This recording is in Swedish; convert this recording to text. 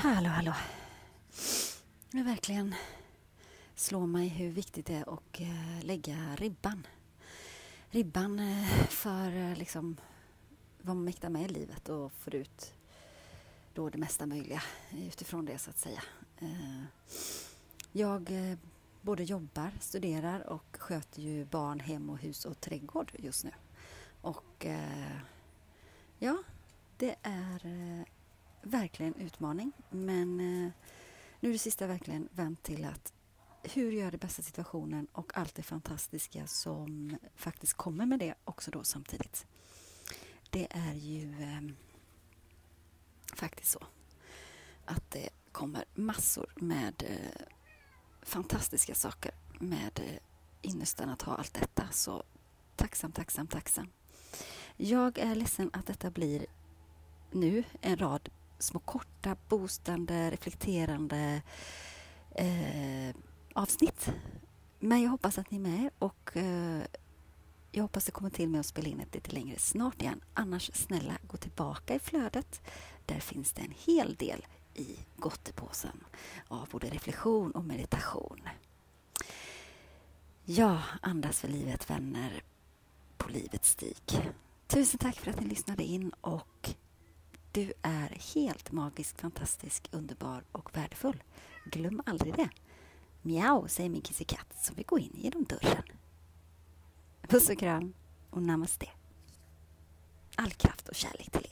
Hallå, hallå. Nu verkligen slår mig hur viktigt det är att eh, lägga ribban. Ribban eh, för eh, liksom vad man mäktar med i livet och får ut då det mesta möjliga utifrån det så att säga. Jag både jobbar, studerar och sköter ju barn, hem och hus och trädgård just nu. Och ja, det är verkligen utmaning. Men eh, nu är det sista verkligen vänt till att hur gör det bästa situationen och allt det fantastiska som faktiskt kommer med det också då samtidigt. Det är ju eh, faktiskt så att det kommer massor med eh, fantastiska saker med eh, ynnesten att ha allt detta. Så tacksam, tacksam, tacksam. Jag är ledsen att detta blir nu en rad små korta, boostande, reflekterande eh, avsnitt. Men jag hoppas att ni är med och eh, jag hoppas det kommer till med att spela in ett lite längre snart igen. Annars snälla gå tillbaka i flödet. Där finns det en hel del i gottepåsen av både reflektion och meditation. Ja, andas för livet vänner på livets stig. Tusen tack för att ni lyssnade in och du är helt magisk, fantastisk, underbar och värdefull. Glöm aldrig det. Miau, säger min kissekatt som vill gå in genom dörren. Puss och kram och namaste. All kraft och kärlek till er.